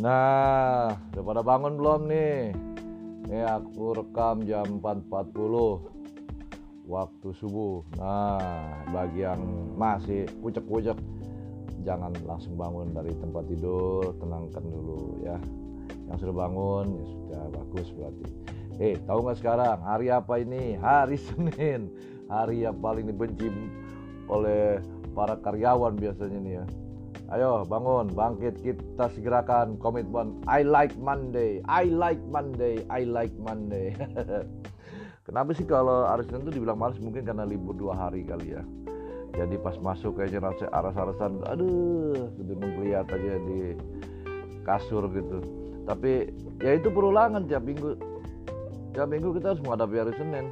Nah, udah pada bangun belum nih? Ini aku rekam jam 4.40 waktu subuh. Nah, bagi yang masih pucek-pucek jangan langsung bangun dari tempat tidur, tenangkan dulu ya. Yang sudah bangun ya sudah bagus berarti. Eh, tahu nggak sekarang hari apa ini? Hari Senin. Hari yang paling dibenci oleh para karyawan biasanya nih ya Ayo bangun, bangkit kita segerakan komitmen I like Monday, I like Monday, I like Monday. Kenapa sih kalau hari Senin itu dibilang males mungkin karena libur dua hari kali ya. Jadi pas masuk kayaknya rasa aras-arasan, aduh, gitu menggeliat aja di kasur gitu. Tapi ya itu perulangan tiap minggu. Tiap minggu kita harus menghadapi hari Senin.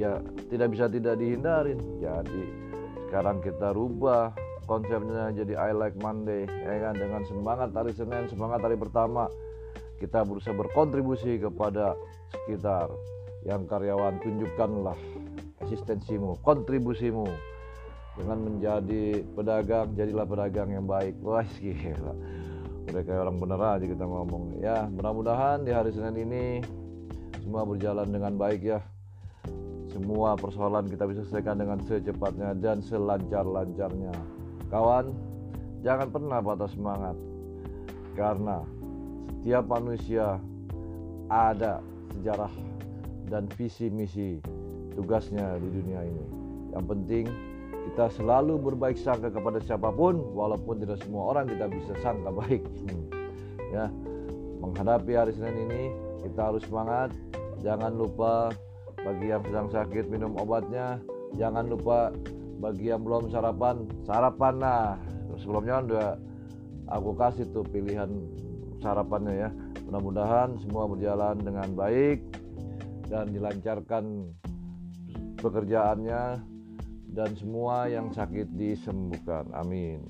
Ya tidak bisa tidak dihindarin. Jadi sekarang kita rubah konsepnya jadi I like Monday ya kan? Dengan semangat hari Senin semangat hari pertama kita berusaha berkontribusi kepada sekitar. Yang karyawan tunjukkanlah eksistensimu kontribusimu. Dengan menjadi pedagang jadilah pedagang yang baik. Wah gila. Udah kayak orang bener aja kita ngomong. Ya mudah-mudahan di hari Senin ini semua berjalan dengan baik ya. Semua persoalan kita bisa selesaikan dengan secepatnya dan selancar-lancarnya Kawan, jangan pernah patah semangat karena setiap manusia ada sejarah dan visi misi tugasnya di dunia ini. Yang penting kita selalu berbaik sangka kepada siapa pun walaupun tidak semua orang kita bisa sangka baik. Hmm. Ya, menghadapi hari Senin ini kita harus semangat. Jangan lupa bagi yang sedang sakit minum obatnya. Jangan lupa bagi yang belum sarapan sarapan nah sebelumnya udah aku kasih tuh pilihan sarapannya ya. Mudah-mudahan semua berjalan dengan baik dan dilancarkan pekerjaannya dan semua yang sakit disembuhkan. Amin